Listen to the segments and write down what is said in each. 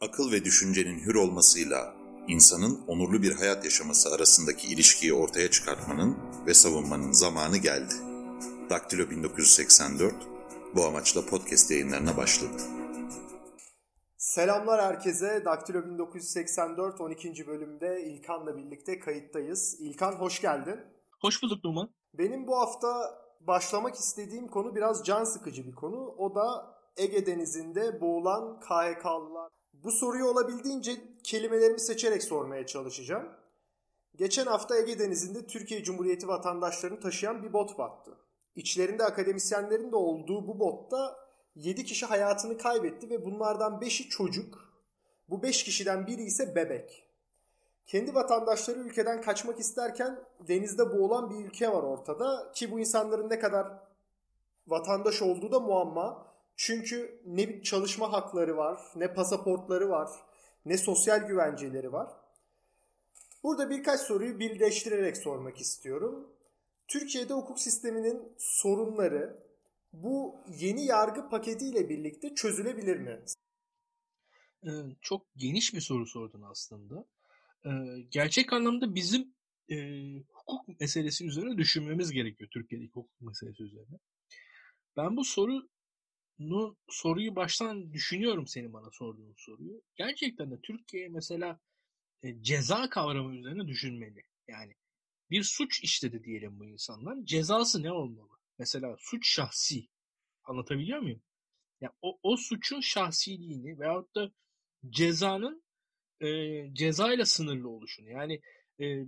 akıl ve düşüncenin hür olmasıyla insanın onurlu bir hayat yaşaması arasındaki ilişkiyi ortaya çıkartmanın ve savunmanın zamanı geldi. Daktilo 1984 bu amaçla podcast yayınlarına başladı. Selamlar herkese. Daktilo 1984 12. bölümde İlkan'la birlikte kayıttayız. İlkan hoş geldin. Hoş bulduk Numan. Benim bu hafta başlamak istediğim konu biraz can sıkıcı bir konu. O da Ege Denizi'nde boğulan KHK'lılar. Bu soruyu olabildiğince kelimelerimi seçerek sormaya çalışacağım. Geçen hafta Ege Denizi'nde Türkiye Cumhuriyeti vatandaşlarını taşıyan bir bot battı. İçlerinde akademisyenlerin de olduğu bu botta 7 kişi hayatını kaybetti ve bunlardan 5'i çocuk. Bu 5 kişiden biri ise bebek. Kendi vatandaşları ülkeden kaçmak isterken denizde boğulan bir ülke var ortada ki bu insanların ne kadar vatandaş olduğu da muamma. Çünkü ne bir çalışma hakları var, ne pasaportları var, ne sosyal güvenceleri var. Burada birkaç soruyu birleştirerek sormak istiyorum. Türkiye'de hukuk sisteminin sorunları bu yeni yargı paketiyle birlikte çözülebilir mi? Ee, çok geniş bir soru sordun aslında. Ee, gerçek anlamda bizim e, hukuk meselesi üzerine düşünmemiz gerekiyor Türkiye'deki hukuk meselesi üzerine. Ben bu soru soruyu baştan düşünüyorum senin bana sorduğun soruyu. Gerçekten de Türkiye mesela e, ceza kavramı üzerine düşünmeli. Yani bir suç işledi diyelim bu insanlar. Cezası ne olmalı? Mesela suç şahsi. Anlatabiliyor muyum? Yani o, o suçun şahsiliğini veyahut da cezanın e, cezayla sınırlı oluşunu. Yani e,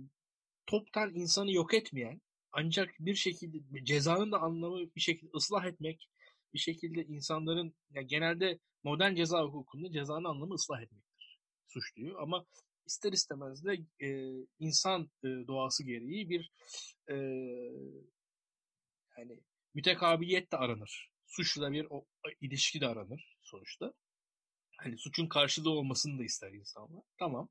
toptan insanı yok etmeyen ancak bir şekilde cezanın da anlamı bir şekilde ıslah etmek, bir şekilde insanların yani genelde modern ceza hukukunda cezanın anlamı ıslah etmektir suçluyu ama ister istemez de e, insan e, doğası gereği bir e, yani mütekabiliyet de aranır. Suçla bir o, ilişki de aranır sonuçta. Hani suçun karşılığı olmasını da ister insanlar. Tamam.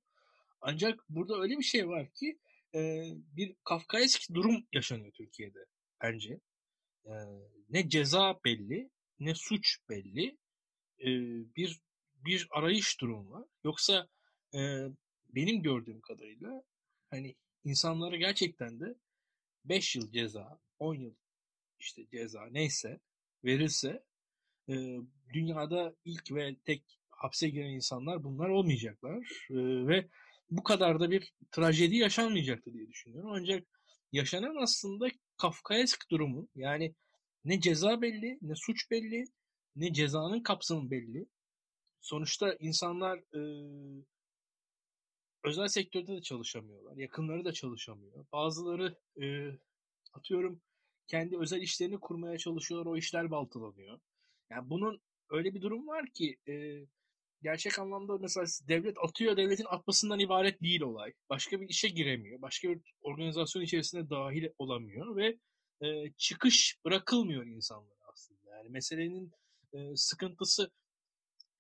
Ancak burada öyle bir şey var ki e, bir Kafkaesk durum yaşanıyor Türkiye'de bence. E, ne ceza belli, ne suç belli. E, bir bir arayış durum var. Yoksa e, benim gördüğüm kadarıyla hani insanlara gerçekten de 5 yıl ceza, 10 yıl işte ceza neyse verilse e, dünyada ilk ve tek hapse giren insanlar bunlar olmayacaklar e, ve bu kadar da bir trajedi yaşanmayacaktı diye düşünüyorum. Ancak yaşanan aslında Kafkaesk durumu yani ne ceza belli, ne suç belli, ne cezanın kapsamı belli. Sonuçta insanlar e, özel sektörde de çalışamıyorlar. Yakınları da çalışamıyor. Bazıları e, atıyorum kendi özel işlerini kurmaya çalışıyorlar. O işler baltalanıyor. Yani bunun öyle bir durum var ki e, gerçek anlamda mesela devlet atıyor, devletin atmasından ibaret değil olay. Başka bir işe giremiyor. Başka bir organizasyon içerisinde dahil olamıyor ve e, çıkış bırakılmıyor insanlara aslında. Yani meselenin e, sıkıntısı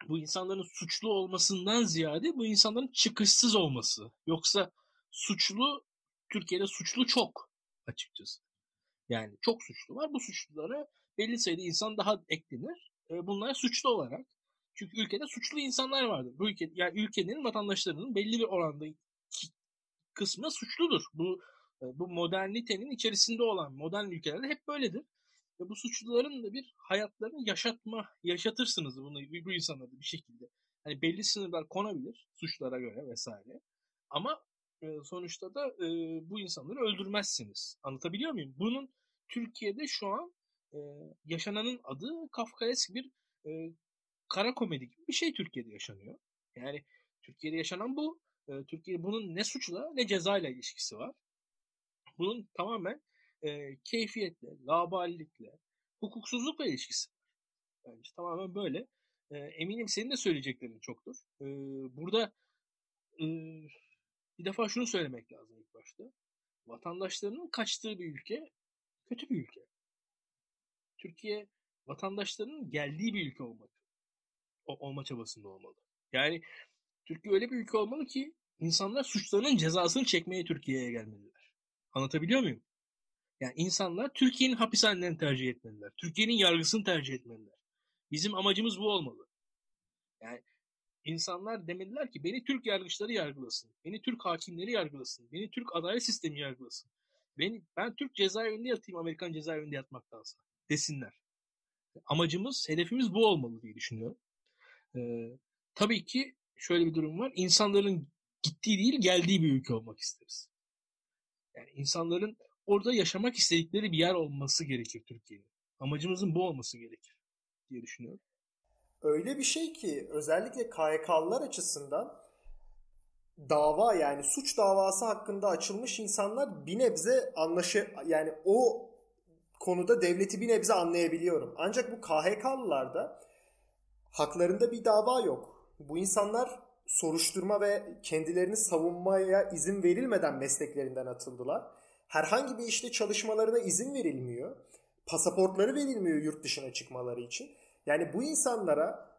bu insanların suçlu olmasından ziyade bu insanların çıkışsız olması. Yoksa suçlu Türkiye'de suçlu çok açıkçası. Yani çok suçlu var. Bu suçlulara belli sayıda insan daha eklenir. E, bunlar suçlu olarak. Çünkü ülkede suçlu insanlar vardır. Bu ülke yani ülkenin vatandaşlarının belli bir oranda kısmı suçludur. Bu e, bu modernitenin içerisinde olan modern ülkelerde hep böyledir. Ve bu suçluların da bir hayatlarını yaşatma, yaşatırsınız bunu bu insanlara bir şekilde. Hani belli sınırlar konabilir suçlara göre vesaire. Ama e, sonuçta da e, bu insanları öldürmezsiniz. Anlatabiliyor muyum? Bunun Türkiye'de şu an yaşananın adı Kafkaesk bir kara komedi gibi bir şey Türkiye'de yaşanıyor. Yani Türkiye'de yaşanan bu. E, Türkiye bunun ne suçla ne cezayla ilişkisi var. Bunun tamamen e, keyfiyetle, laballikle, hukuksuzlukla ilişkisi var. Bence tamamen böyle. E, eminim senin de söyleyeceklerin çoktur. E, burada e, bir defa şunu söylemek lazım ilk başta. Vatandaşlarının kaçtığı bir ülke kötü bir ülke. Türkiye vatandaşlarının geldiği bir ülke olmak olma çabasında olmalı. Yani Türkiye öyle bir ülke olmalı ki insanlar suçlarının cezasını çekmeye Türkiye'ye gelmeliler. Anlatabiliyor muyum? Yani insanlar Türkiye'nin hapishanelerini tercih etmeliler. Türkiye'nin yargısını tercih etmeliler. Bizim amacımız bu olmalı. Yani insanlar demediler ki beni Türk yargıçları yargılasın. Beni Türk hakimleri yargılasın. Beni Türk adalet sistemi yargılasın. Beni, ben Türk cezaevinde yatayım Amerikan cezaevinde yatmaktansa desinler. Amacımız, hedefimiz bu olmalı diye düşünüyorum. Ee, tabii ki şöyle bir durum var. İnsanların gittiği değil geldiği bir ülke olmak isteriz. Yani insanların orada yaşamak istedikleri bir yer olması gerekir Türkiye'nin. Amacımızın bu olması gerekir diye düşünüyorum. Öyle bir şey ki özellikle KYK'lılar açısından dava yani suç davası hakkında açılmış insanlar bir nebze anlaşı yani o konuda devleti bir nebze anlayabiliyorum. Ancak bu KHK'lılarda haklarında bir dava yok. Bu insanlar soruşturma ve kendilerini savunmaya izin verilmeden mesleklerinden atıldılar. Herhangi bir işte çalışmalarına izin verilmiyor. Pasaportları verilmiyor yurt dışına çıkmaları için. Yani bu insanlara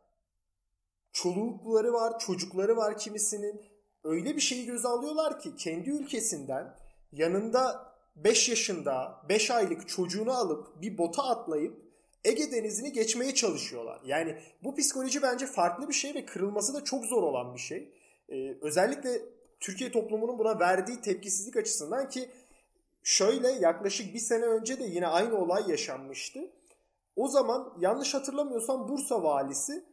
çolukları var, çocukları var kimisinin. Öyle bir şeyi göze alıyorlar ki kendi ülkesinden yanında 5 yaşında 5 aylık çocuğunu alıp bir bota atlayıp Ege Denizi'ni geçmeye çalışıyorlar. Yani bu psikoloji bence farklı bir şey ve kırılması da çok zor olan bir şey. Ee, özellikle Türkiye toplumunun buna verdiği tepkisizlik açısından ki şöyle yaklaşık bir sene önce de yine aynı olay yaşanmıştı. O zaman yanlış hatırlamıyorsam Bursa valisi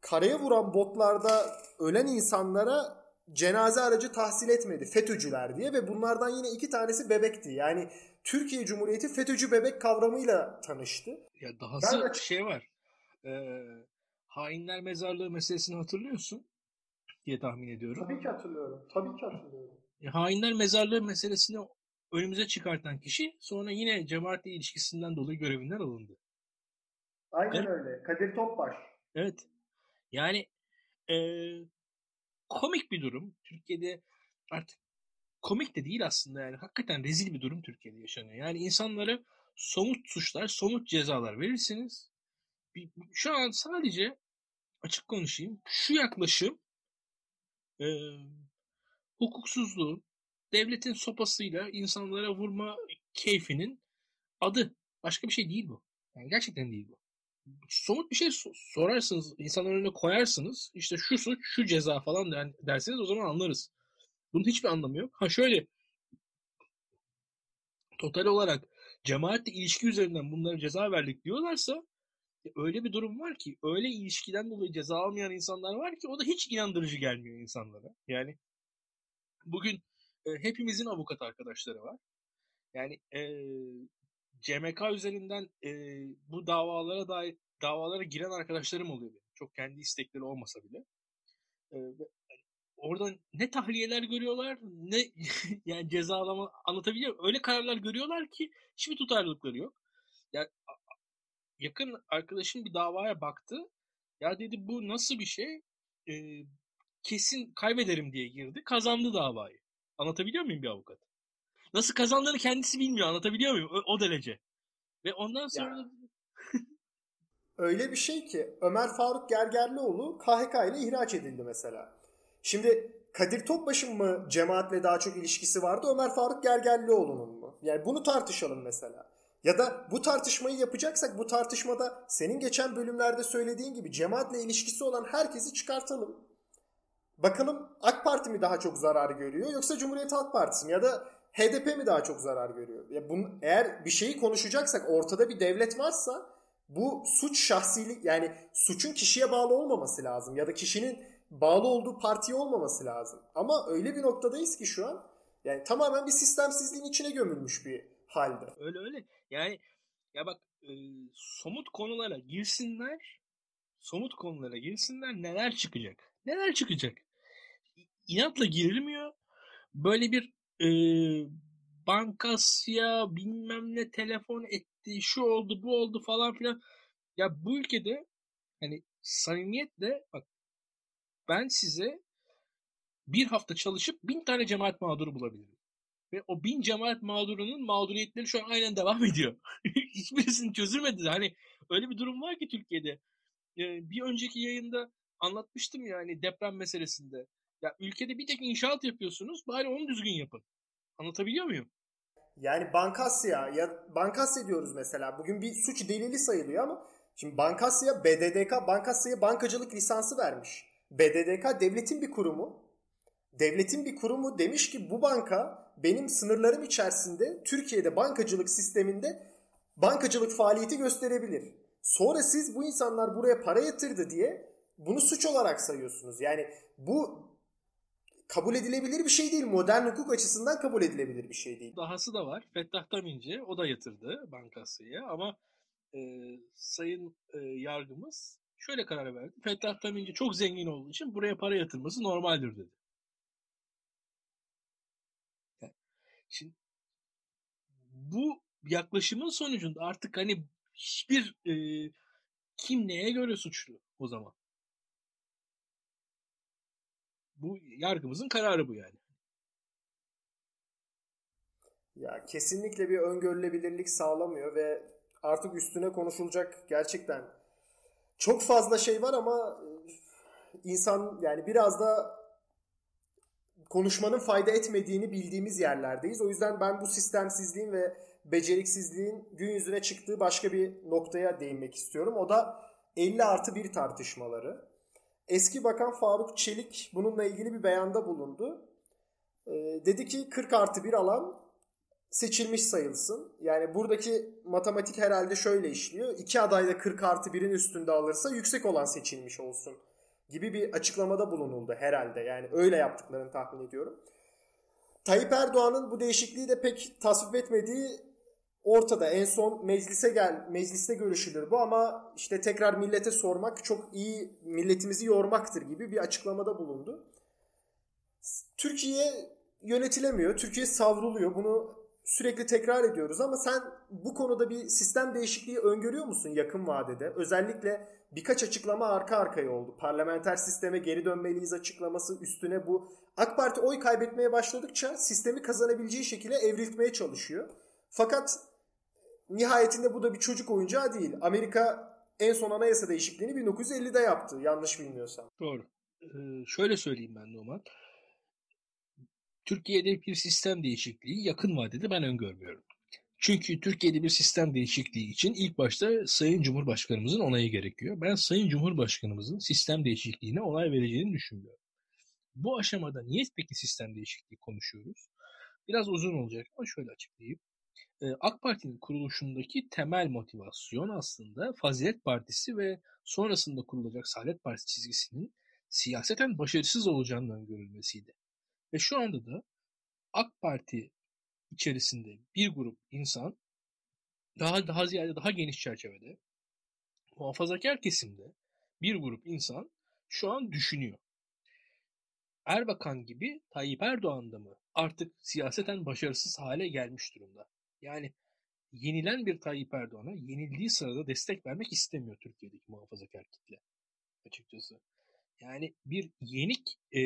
karaya vuran botlarda ölen insanlara cenaze aracı tahsil etmedi FETÖ'cüler diye ve bunlardan yine iki tanesi bebekti. Yani Türkiye Cumhuriyeti FETÖ'cü bebek kavramıyla tanıştı. Ya dahası ben şey var. E, hainler mezarlığı meselesini hatırlıyorsun diye tahmin ediyorum. Tabii ki hatırlıyorum. Tabii ki hatırlıyorum. E, hainler mezarlığı meselesini önümüze çıkartan kişi sonra yine cemaatle ilişkisinden dolayı görevinden alındı. Aynen evet. öyle. Kadir Topbaş. Evet. Yani e, komik bir durum. Türkiye'de artık komik de değil aslında yani. Hakikaten rezil bir durum Türkiye'de yaşanıyor. Yani insanlara somut suçlar, somut cezalar verirsiniz. Şu an sadece açık konuşayım. Şu yaklaşım e, hukuksuzluğun, devletin sopasıyla insanlara vurma keyfinin adı. Başka bir şey değil bu. Yani gerçekten değil bu. Somut bir şey sorarsınız, insanların önüne koyarsınız. İşte şu suç, şu ceza falan derseniz o zaman anlarız. Bunun hiçbir anlamı yok. Ha şöyle total olarak cemaatle ilişki üzerinden bunlara ceza verdik diyorlarsa e, öyle bir durum var ki öyle ilişkiden dolayı ceza almayan insanlar var ki o da hiç inandırıcı gelmiyor insanlara. Yani bugün e, hepimizin avukat arkadaşları var. Yani e, CMK üzerinden e, bu davalara dair davalara giren arkadaşlarım oluyor benim. Çok kendi istekleri olmasa bile. E, oradan ne tahliyeler görüyorlar ne yani cezalama anlatabiliyor öyle kararlar görüyorlar ki hiçbir tutarlılıkları yok. Yani yakın arkadaşım bir davaya baktı. Ya dedi bu nasıl bir şey? Ee, kesin kaybederim diye girdi. Kazandı davayı. Anlatabiliyor muyum bir avukat? Nasıl kazandığını kendisi bilmiyor. Anlatabiliyor muyum? O, o derece. Ve ondan sonra ya. Öyle bir şey ki Ömer Faruk Gergerlioğlu KHK ile ihraç edildi mesela. Şimdi Kadir Topbaş'ın mı cemaatle daha çok ilişkisi vardı Ömer Faruk Gergerlioğlu'nun mu? Yani bunu tartışalım mesela. Ya da bu tartışmayı yapacaksak bu tartışmada senin geçen bölümlerde söylediğin gibi cemaatle ilişkisi olan herkesi çıkartalım. Bakalım AK Parti mi daha çok zarar görüyor yoksa Cumhuriyet Halk Partisi mi ya da HDP mi daha çok zarar görüyor? Ya bunun, eğer bir şeyi konuşacaksak ortada bir devlet varsa bu suç şahsilik yani suçun kişiye bağlı olmaması lazım ya da kişinin bağlı olduğu partiye olmaması lazım. Ama öyle bir noktadayız ki şu an yani tamamen bir sistemsizliğin içine gömülmüş bir halde. Öyle öyle. Yani ya bak e, somut konulara girsinler somut konulara girsinler neler çıkacak? Neler çıkacak? İnatla girilmiyor. Böyle bir e, bankasya bilmem ne telefon etti, şu oldu, bu oldu falan filan. Ya bu ülkede hani samimiyetle bak ben size bir hafta çalışıp bin tane cemaat mağduru bulabilirim. Ve o bin cemaat mağdurunun mağduriyetleri şu an aynen devam ediyor. Hiçbirisini çözülmedi. Hani öyle bir durum var ki Türkiye'de. Ee, bir önceki yayında anlatmıştım yani deprem meselesinde. Ya ülkede bir tek inşaat yapıyorsunuz bari onu düzgün yapın. Anlatabiliyor muyum? Yani Bankasya ya Bankasya diyoruz mesela. Bugün bir suç delili sayılıyor ama şimdi Bankasya BDDK Bankasya'ya bankacılık lisansı vermiş. BDDK devletin bir kurumu. Devletin bir kurumu demiş ki bu banka benim sınırlarım içerisinde Türkiye'de bankacılık sisteminde bankacılık faaliyeti gösterebilir. Sonra siz bu insanlar buraya para yatırdı diye bunu suç olarak sayıyorsunuz. Yani bu kabul edilebilir bir şey değil. Modern hukuk açısından kabul edilebilir bir şey değil. Dahası da var. Fettah Taminci o da yatırdı bankasıya ama e, sayın e, yargımız şöyle karar verdi. Fettah Taminci çok zengin olduğu için buraya para yatırması normaldir dedi. şimdi bu yaklaşımın sonucunda artık hani hiçbir e, kim neye göre suçlu o zaman? Bu yargımızın kararı bu yani. Ya kesinlikle bir öngörülebilirlik sağlamıyor ve artık üstüne konuşulacak gerçekten çok fazla şey var ama insan yani biraz da konuşmanın fayda etmediğini bildiğimiz yerlerdeyiz. O yüzden ben bu sistemsizliğin ve beceriksizliğin gün yüzüne çıktığı başka bir noktaya değinmek istiyorum. O da 50 artı 1 tartışmaları. Eski Bakan Faruk Çelik bununla ilgili bir beyanda bulundu. E, dedi ki 40 artı 1 alan seçilmiş sayılsın. Yani buradaki matematik herhalde şöyle işliyor. İki aday da 40 artı 1'in üstünde alırsa yüksek olan seçilmiş olsun gibi bir açıklamada bulunuldu herhalde. Yani öyle yaptıklarını tahmin ediyorum. Tayyip Erdoğan'ın bu değişikliği de pek tasvip etmediği ortada. En son meclise gel, mecliste görüşülür bu ama işte tekrar millete sormak çok iyi milletimizi yormaktır gibi bir açıklamada bulundu. Türkiye yönetilemiyor. Türkiye savruluyor. Bunu sürekli tekrar ediyoruz ama sen bu konuda bir sistem değişikliği öngörüyor musun yakın vadede? Özellikle birkaç açıklama arka arkaya oldu. Parlamenter sisteme geri dönmeliyiz açıklaması üstüne bu AK Parti oy kaybetmeye başladıkça sistemi kazanabileceği şekilde evriltmeye çalışıyor. Fakat nihayetinde bu da bir çocuk oyuncağı değil. Amerika en son anayasa değişikliğini 1950'de yaptı yanlış bilmiyorsam. Doğru. Ee, şöyle söyleyeyim ben Numan. Türkiye'de bir sistem değişikliği yakın vadede ben öngörmüyorum. Çünkü Türkiye'de bir sistem değişikliği için ilk başta Sayın Cumhurbaşkanımızın onayı gerekiyor. Ben Sayın Cumhurbaşkanımızın sistem değişikliğine onay vereceğini düşünmüyorum. Bu aşamada niye peki sistem değişikliği konuşuyoruz? Biraz uzun olacak ama şöyle açıklayayım. AK Parti'nin kuruluşundaki temel motivasyon aslında Fazilet Partisi ve sonrasında kurulacak Saadet Partisi çizgisinin siyaseten başarısız olacağının öngörülmesiydi. Ve şu anda da AK Parti içerisinde bir grup insan daha daha ziyade daha geniş çerçevede muhafazakar kesimde bir grup insan şu an düşünüyor. Erbakan gibi Tayyip Erdoğan da mı artık siyaseten başarısız hale gelmiş durumda? Yani yenilen bir Tayyip Erdoğan'a yenildiği sırada destek vermek istemiyor Türkiye'deki muhafazakar kitle açıkçası. Yani bir yenik e,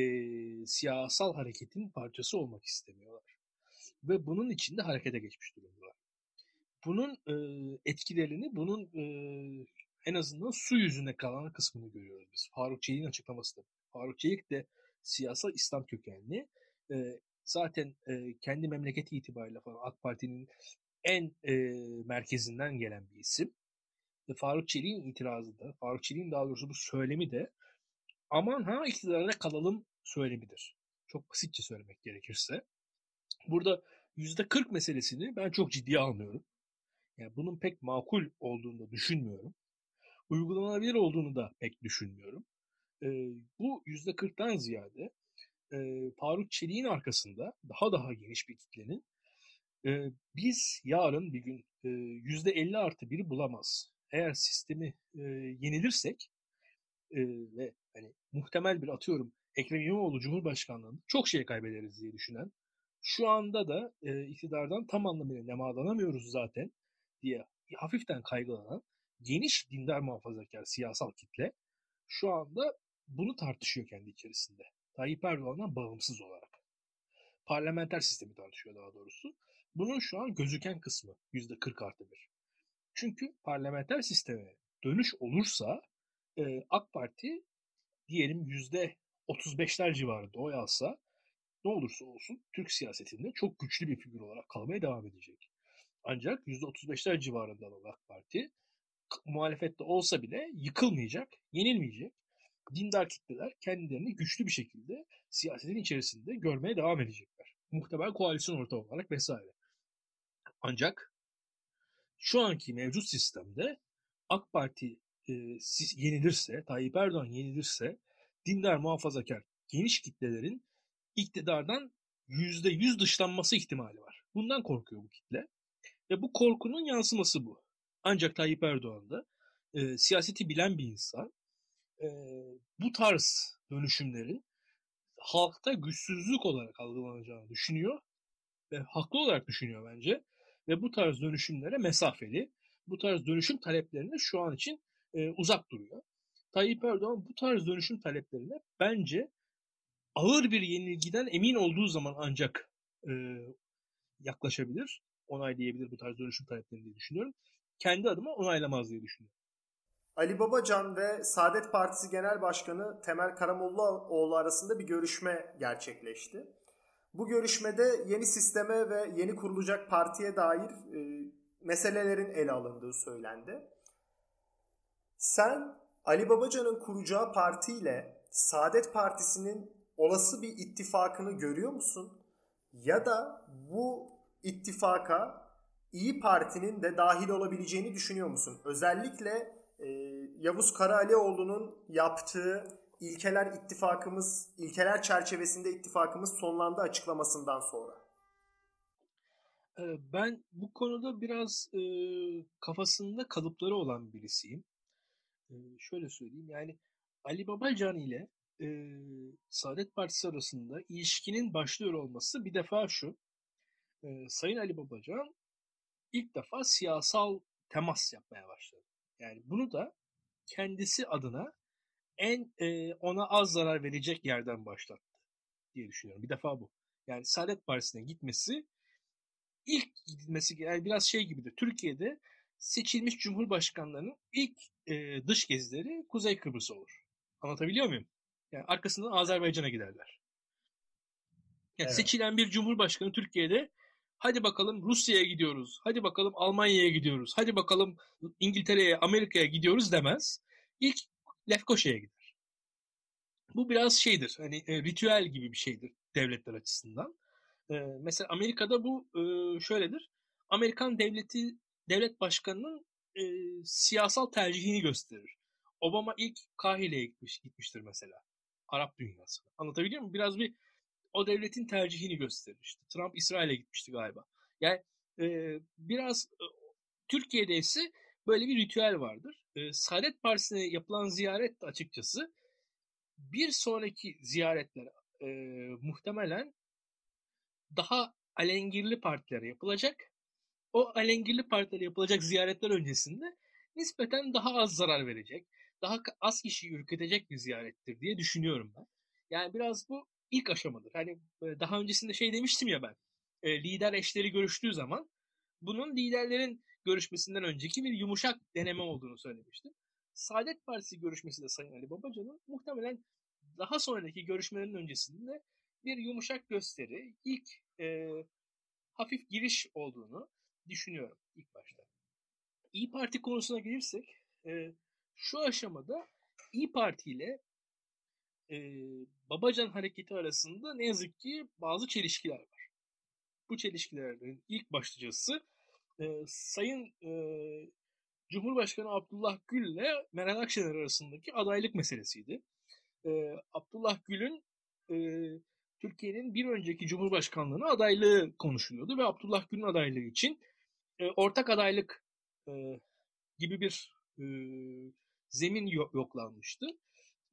siyasal hareketin parçası olmak istemiyorlar. Ve bunun içinde harekete geçmiş durumdalar. Bunun e, etkilerini, bunun e, en azından su yüzüne kalan kısmını görüyoruz biz. Faruk Çelik'in açıklaması da. Faruk Çelik de siyasal İslam kökenli. E, zaten e, kendi memleketi itibariyle falan AK Parti'nin en e, merkezinden gelen bir isim. Ve Faruk Çelik'in itirazı da, Faruk Çelik'in daha doğrusu bu söylemi de aman ha iktidarda kalalım söylemidir. Çok basitçe söylemek gerekirse. Burada %40 meselesini ben çok ciddiye almıyorum. Yani bunun pek makul olduğunu da düşünmüyorum. Uygulanabilir olduğunu da pek düşünmüyorum. E, bu %40'tan ziyade e, Faruk Çelik'in arkasında daha daha geniş bir kitlenin e, biz yarın bir gün e, %50 artı biri bulamaz. Eğer sistemi e, yenilirsek e, ve hani muhtemel bir atıyorum Ekrem İmamoğlu Cumhurbaşkanlığında çok şey kaybederiz diye düşünen şu anda da e, iktidardan tam anlamıyla nemalanamıyoruz zaten diye hafiften kaygılanan geniş dindar muhafazakar siyasal kitle şu anda bunu tartışıyor kendi içerisinde. Tayyip Erdoğan'dan bağımsız olarak. Parlamenter sistemi tartışıyor daha doğrusu. Bunun şu an gözüken kısmı %40 artı bir. Çünkü parlamenter sisteme dönüş olursa e, AK Parti diyelim %35'ler civarında oy alsa ne olursa olsun Türk siyasetinde çok güçlü bir figür olarak kalmaya devam edecek. Ancak %35'ler civarında olan AK Parti muhalefette olsa bile yıkılmayacak, yenilmeyecek dindar kitleler kendilerini güçlü bir şekilde siyasetin içerisinde görmeye devam edecekler. Muhtemel koalisyon ortağı olarak vesaire. Ancak şu anki mevcut sistemde AK Parti e, yenilirse, Tayyip Erdoğan yenilirse dindar muhafazakar geniş kitlelerin iktidardan yüzde yüz dışlanması ihtimali var. Bundan korkuyor bu kitle. Ve bu korkunun yansıması bu. Ancak Tayyip Erdoğan da e, siyaseti bilen bir insan e, bu tarz dönüşümlerin halkta güçsüzlük olarak algılanacağını düşünüyor ve haklı olarak düşünüyor bence ve bu tarz dönüşümlere mesafeli, bu tarz dönüşüm taleplerine şu an için e, uzak duruyor. Tayyip Erdoğan bu tarz dönüşüm taleplerine bence ağır bir yenilgiden emin olduğu zaman ancak e, yaklaşabilir, onaylayabilir bu tarz dönüşüm taleplerini diye düşünüyorum. Kendi adıma onaylamaz diye düşünüyorum. Ali Babacan ve Saadet Partisi Genel Başkanı Temel Karamollaoğlu arasında bir görüşme gerçekleşti. Bu görüşmede yeni sisteme ve yeni kurulacak partiye dair e, meselelerin ele alındığı söylendi. Sen Ali Babacan'ın kuracağı partiyle Saadet Partisi'nin olası bir ittifakını görüyor musun? Ya da bu ittifaka İyi Parti'nin de dahil olabileceğini düşünüyor musun? Özellikle e, Yavuz Karaalioğlu'nun yaptığı ilkeler ittifakımız, ilkeler çerçevesinde ittifakımız sonlandı açıklamasından sonra. Ben bu konuda biraz e, kafasında kalıpları olan birisiyim. E, şöyle söyleyeyim yani Ali Babacan ile e, Saadet Partisi arasında ilişkinin başlıyor olması bir defa şu. E, Sayın Ali Babacan ilk defa siyasal temas yapmaya başladı. Yani bunu da kendisi adına en e, ona az zarar verecek yerden başlattı diye düşünüyorum. Bir defa bu. Yani Saadet Partisi'ne gitmesi ilk gidilmesi yani biraz şey gibidir. Türkiye'de seçilmiş cumhurbaşkanlarının ilk e, dış gezileri Kuzey Kıbrıs olur. Anlatabiliyor muyum? Yani arkasından Azerbaycan'a giderler. Yani evet. Seçilen bir cumhurbaşkanı Türkiye'de hadi bakalım Rusya'ya gidiyoruz, hadi bakalım Almanya'ya gidiyoruz, hadi bakalım İngiltere'ye, Amerika'ya gidiyoruz demez. İlk Lefkoşa'ya gider. Bu biraz şeydir, hani e, ritüel gibi bir şeydir devletler açısından. E, mesela Amerika'da bu e, şöyledir. Amerikan devleti devlet başkanının e, siyasal tercihini gösterir. Obama ilk Kahire'ye gitmiş, gitmiştir mesela. Arap dünyasına. Anlatabiliyor muyum? Biraz bir o devletin tercihini gösterir. Trump İsrail'e gitmişti galiba. Yani e, biraz e, Türkiye'de ise böyle bir ritüel vardır. E, Saadet Partisi'ne yapılan ziyaret açıkçası bir sonraki ziyaretler e, muhtemelen daha alengirli partilere yapılacak. O alengirli partilere yapılacak ziyaretler öncesinde nispeten daha az zarar verecek, daha az kişiyi ürkütecek bir ziyarettir diye düşünüyorum ben. Yani biraz bu ilk aşamadır. Hani daha öncesinde şey demiştim ya ben. E, lider eşleri görüştüğü zaman bunun liderlerin görüşmesinden önceki bir yumuşak deneme olduğunu söylemiştim. Saadet Partisi görüşmesi de Sayın Ali Babacan'ın muhtemelen daha sonraki görüşmelerin öncesinde bir yumuşak gösteri, ilk e, hafif giriş olduğunu düşünüyorum ilk başta. İyi Parti konusuna gelirsek, e, şu aşamada İyi Parti ile e, Babacan hareketi arasında ne yazık ki bazı çelişkiler var. Bu çelişkilerin ilk başlıcası e, Sayın e, Cumhurbaşkanı Abdullah Gül ile Meral Akşener arasındaki adaylık meselesiydi. E, Abdullah Gül'ün e, Türkiye'nin bir önceki Cumhurbaşkanlığına adaylığı konuşuluyordu ve Abdullah Gül'ün adaylığı için e, ortak adaylık e, gibi bir e, zemin yoklanmıştı.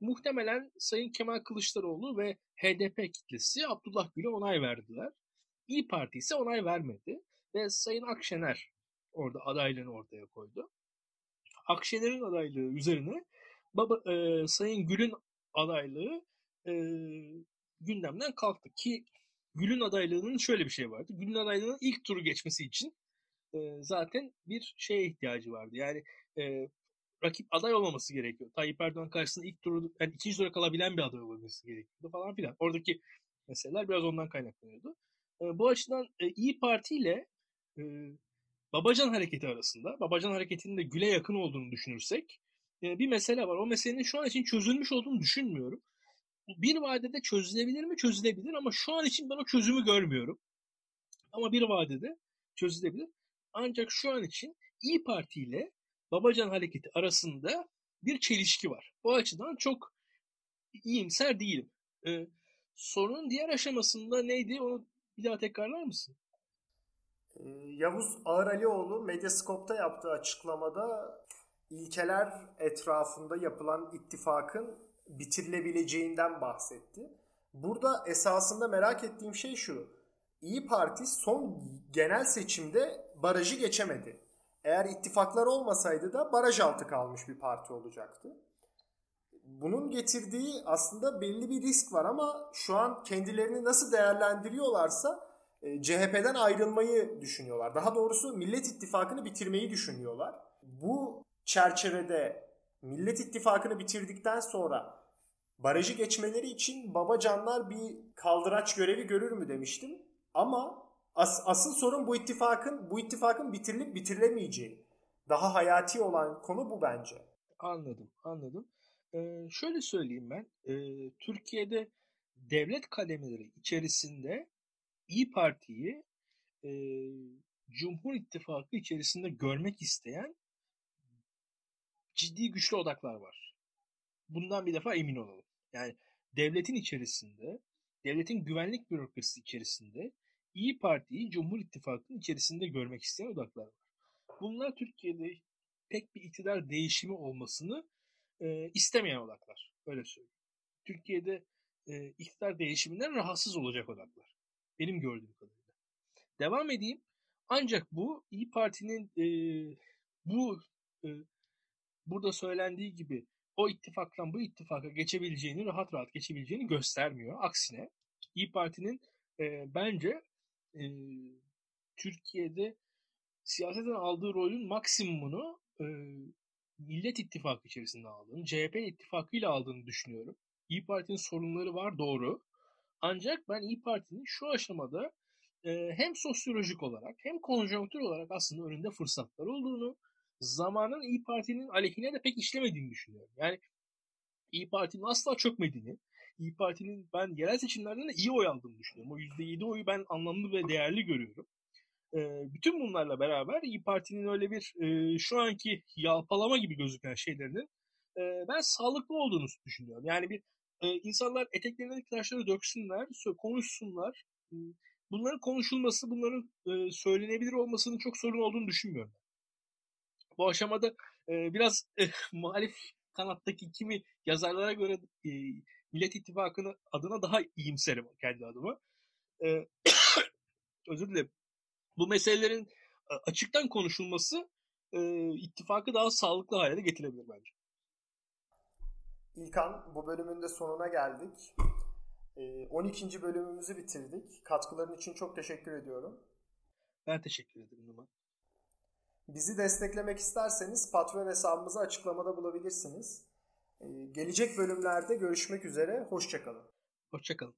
Muhtemelen Sayın Kemal Kılıçdaroğlu ve HDP kitlesi Abdullah Gül'e onay verdiler. İyi Parti ise onay vermedi ve Sayın Akşener orada adaylığını ortaya koydu. Akşener'in adaylığı üzerine baba, e, Sayın Gül'ün adaylığı e, gündemden kalktı ki Gül'ün adaylığının şöyle bir şey vardı. Gül'ün adaylığının ilk turu geçmesi için e, zaten bir şeye ihtiyacı vardı. Yani e, rakip aday olmaması gerekiyor. Tayyip Erdoğan karşısında ilk turu, yani ikinci tura kalabilen bir aday olması gerekiyordu falan filan. Oradaki meseleler biraz ondan kaynaklanıyordu. E, bu açıdan e, İyi Parti ile e, Babacan hareketi arasında, Babacan hareketinin de Gül'e yakın olduğunu düşünürsek, e, bir mesele var. O meselenin şu an için çözülmüş olduğunu düşünmüyorum. Bir vadede çözülebilir mi? Çözülebilir ama şu an için ben o çözümü görmüyorum. Ama bir vadede çözülebilir. Ancak şu an için İyi Parti ile Babacan Hareketi arasında bir çelişki var. Bu açıdan çok iyimser değilim. Ee, sorunun diğer aşamasında neydi? Onu bir daha tekrarlar mısın? Ee, Yavuz Ağıralioğlu Medyascope'da yaptığı açıklamada ilkeler etrafında yapılan ittifakın bitirilebileceğinden bahsetti. Burada esasında merak ettiğim şey şu. İyi Parti son genel seçimde barajı geçemedi. Eğer ittifaklar olmasaydı da baraj altı kalmış bir parti olacaktı. Bunun getirdiği aslında belli bir risk var ama şu an kendilerini nasıl değerlendiriyorlarsa e, CHP'den ayrılmayı düşünüyorlar. Daha doğrusu Millet İttifakı'nı bitirmeyi düşünüyorlar. Bu çerçevede Millet İttifakı'nı bitirdikten sonra barajı geçmeleri için babacanlar bir kaldıraç görevi görür mü demiştim. Ama as, asıl sorun bu ittifakın bu ittifakın bitirilip bitirilemeyeceği. Daha hayati olan konu bu bence. Anladım, anladım. Ee, şöyle söyleyeyim ben. Ee, Türkiye'de devlet kademeleri içerisinde İyi Parti'yi e, Cumhur İttifakı içerisinde görmek isteyen ciddi güçlü odaklar var. Bundan bir defa emin olalım. Yani devletin içerisinde, devletin güvenlik bürokrasisi içerisinde İyi Parti'yi Cumhur İttifakı'nın içerisinde görmek isteyen odaklar var. Bunlar Türkiye'de pek bir iktidar değişimi olmasını e, istemeyen odaklar. Öyle söyleyeyim. Türkiye'de e, iktidar değişiminden rahatsız olacak odaklar. Benim gördüğüm kadarıyla. Devam edeyim. Ancak bu İyi Parti'nin e, bu e, burada söylendiği gibi o ittifaktan bu ittifaka geçebileceğini, rahat rahat geçebileceğini göstermiyor. Aksine İyi Parti'nin e, bence e, Türkiye'de siyaseten aldığı rolün maksimumunu e, Millet İttifakı içerisinde aldığını, CHP ittifakıyla aldığını düşünüyorum. İyi Parti'nin sorunları var doğru. Ancak ben İyi Parti'nin şu aşamada e, hem sosyolojik olarak hem konjonktür olarak aslında önünde fırsatlar olduğunu, zamanın İyi Parti'nin aleyhine de pek işlemediğini düşünüyorum. Yani İyi Parti'nin asla çökmediğini, İyi Parti'nin ben yerel seçimlerden de iyi oy aldığını düşünüyorum. O %7 oyu ben anlamlı ve değerli görüyorum. E, bütün bunlarla beraber İyi Parti'nin öyle bir e, şu anki yalpalama gibi gözüken şeylerinin e, ben sağlıklı olduğunu düşünüyorum. Yani bir e, insanlar eteklerindeki taşları döksünler, konuşsunlar. Bunların konuşulması, bunların e, söylenebilir olmasının çok sorun olduğunu düşünmüyorum. Bu aşamada e, biraz e, muhalif kanattaki kimi yazarlara göre e, Millet İttifakı'nın adına daha iyimserim kendi adıma. E, özür dilerim. Bu meselelerin e, açıktan konuşulması e, ittifakı daha sağlıklı hale getirebilir bence. İlkan bu bölümün de sonuna geldik. 12. bölümümüzü bitirdik. Katkıların için çok teşekkür ediyorum. Ben teşekkür ederim Numan. Bizi desteklemek isterseniz Patreon hesabımızı açıklamada bulabilirsiniz. Gelecek bölümlerde görüşmek üzere. Hoşçakalın. Hoşçakalın.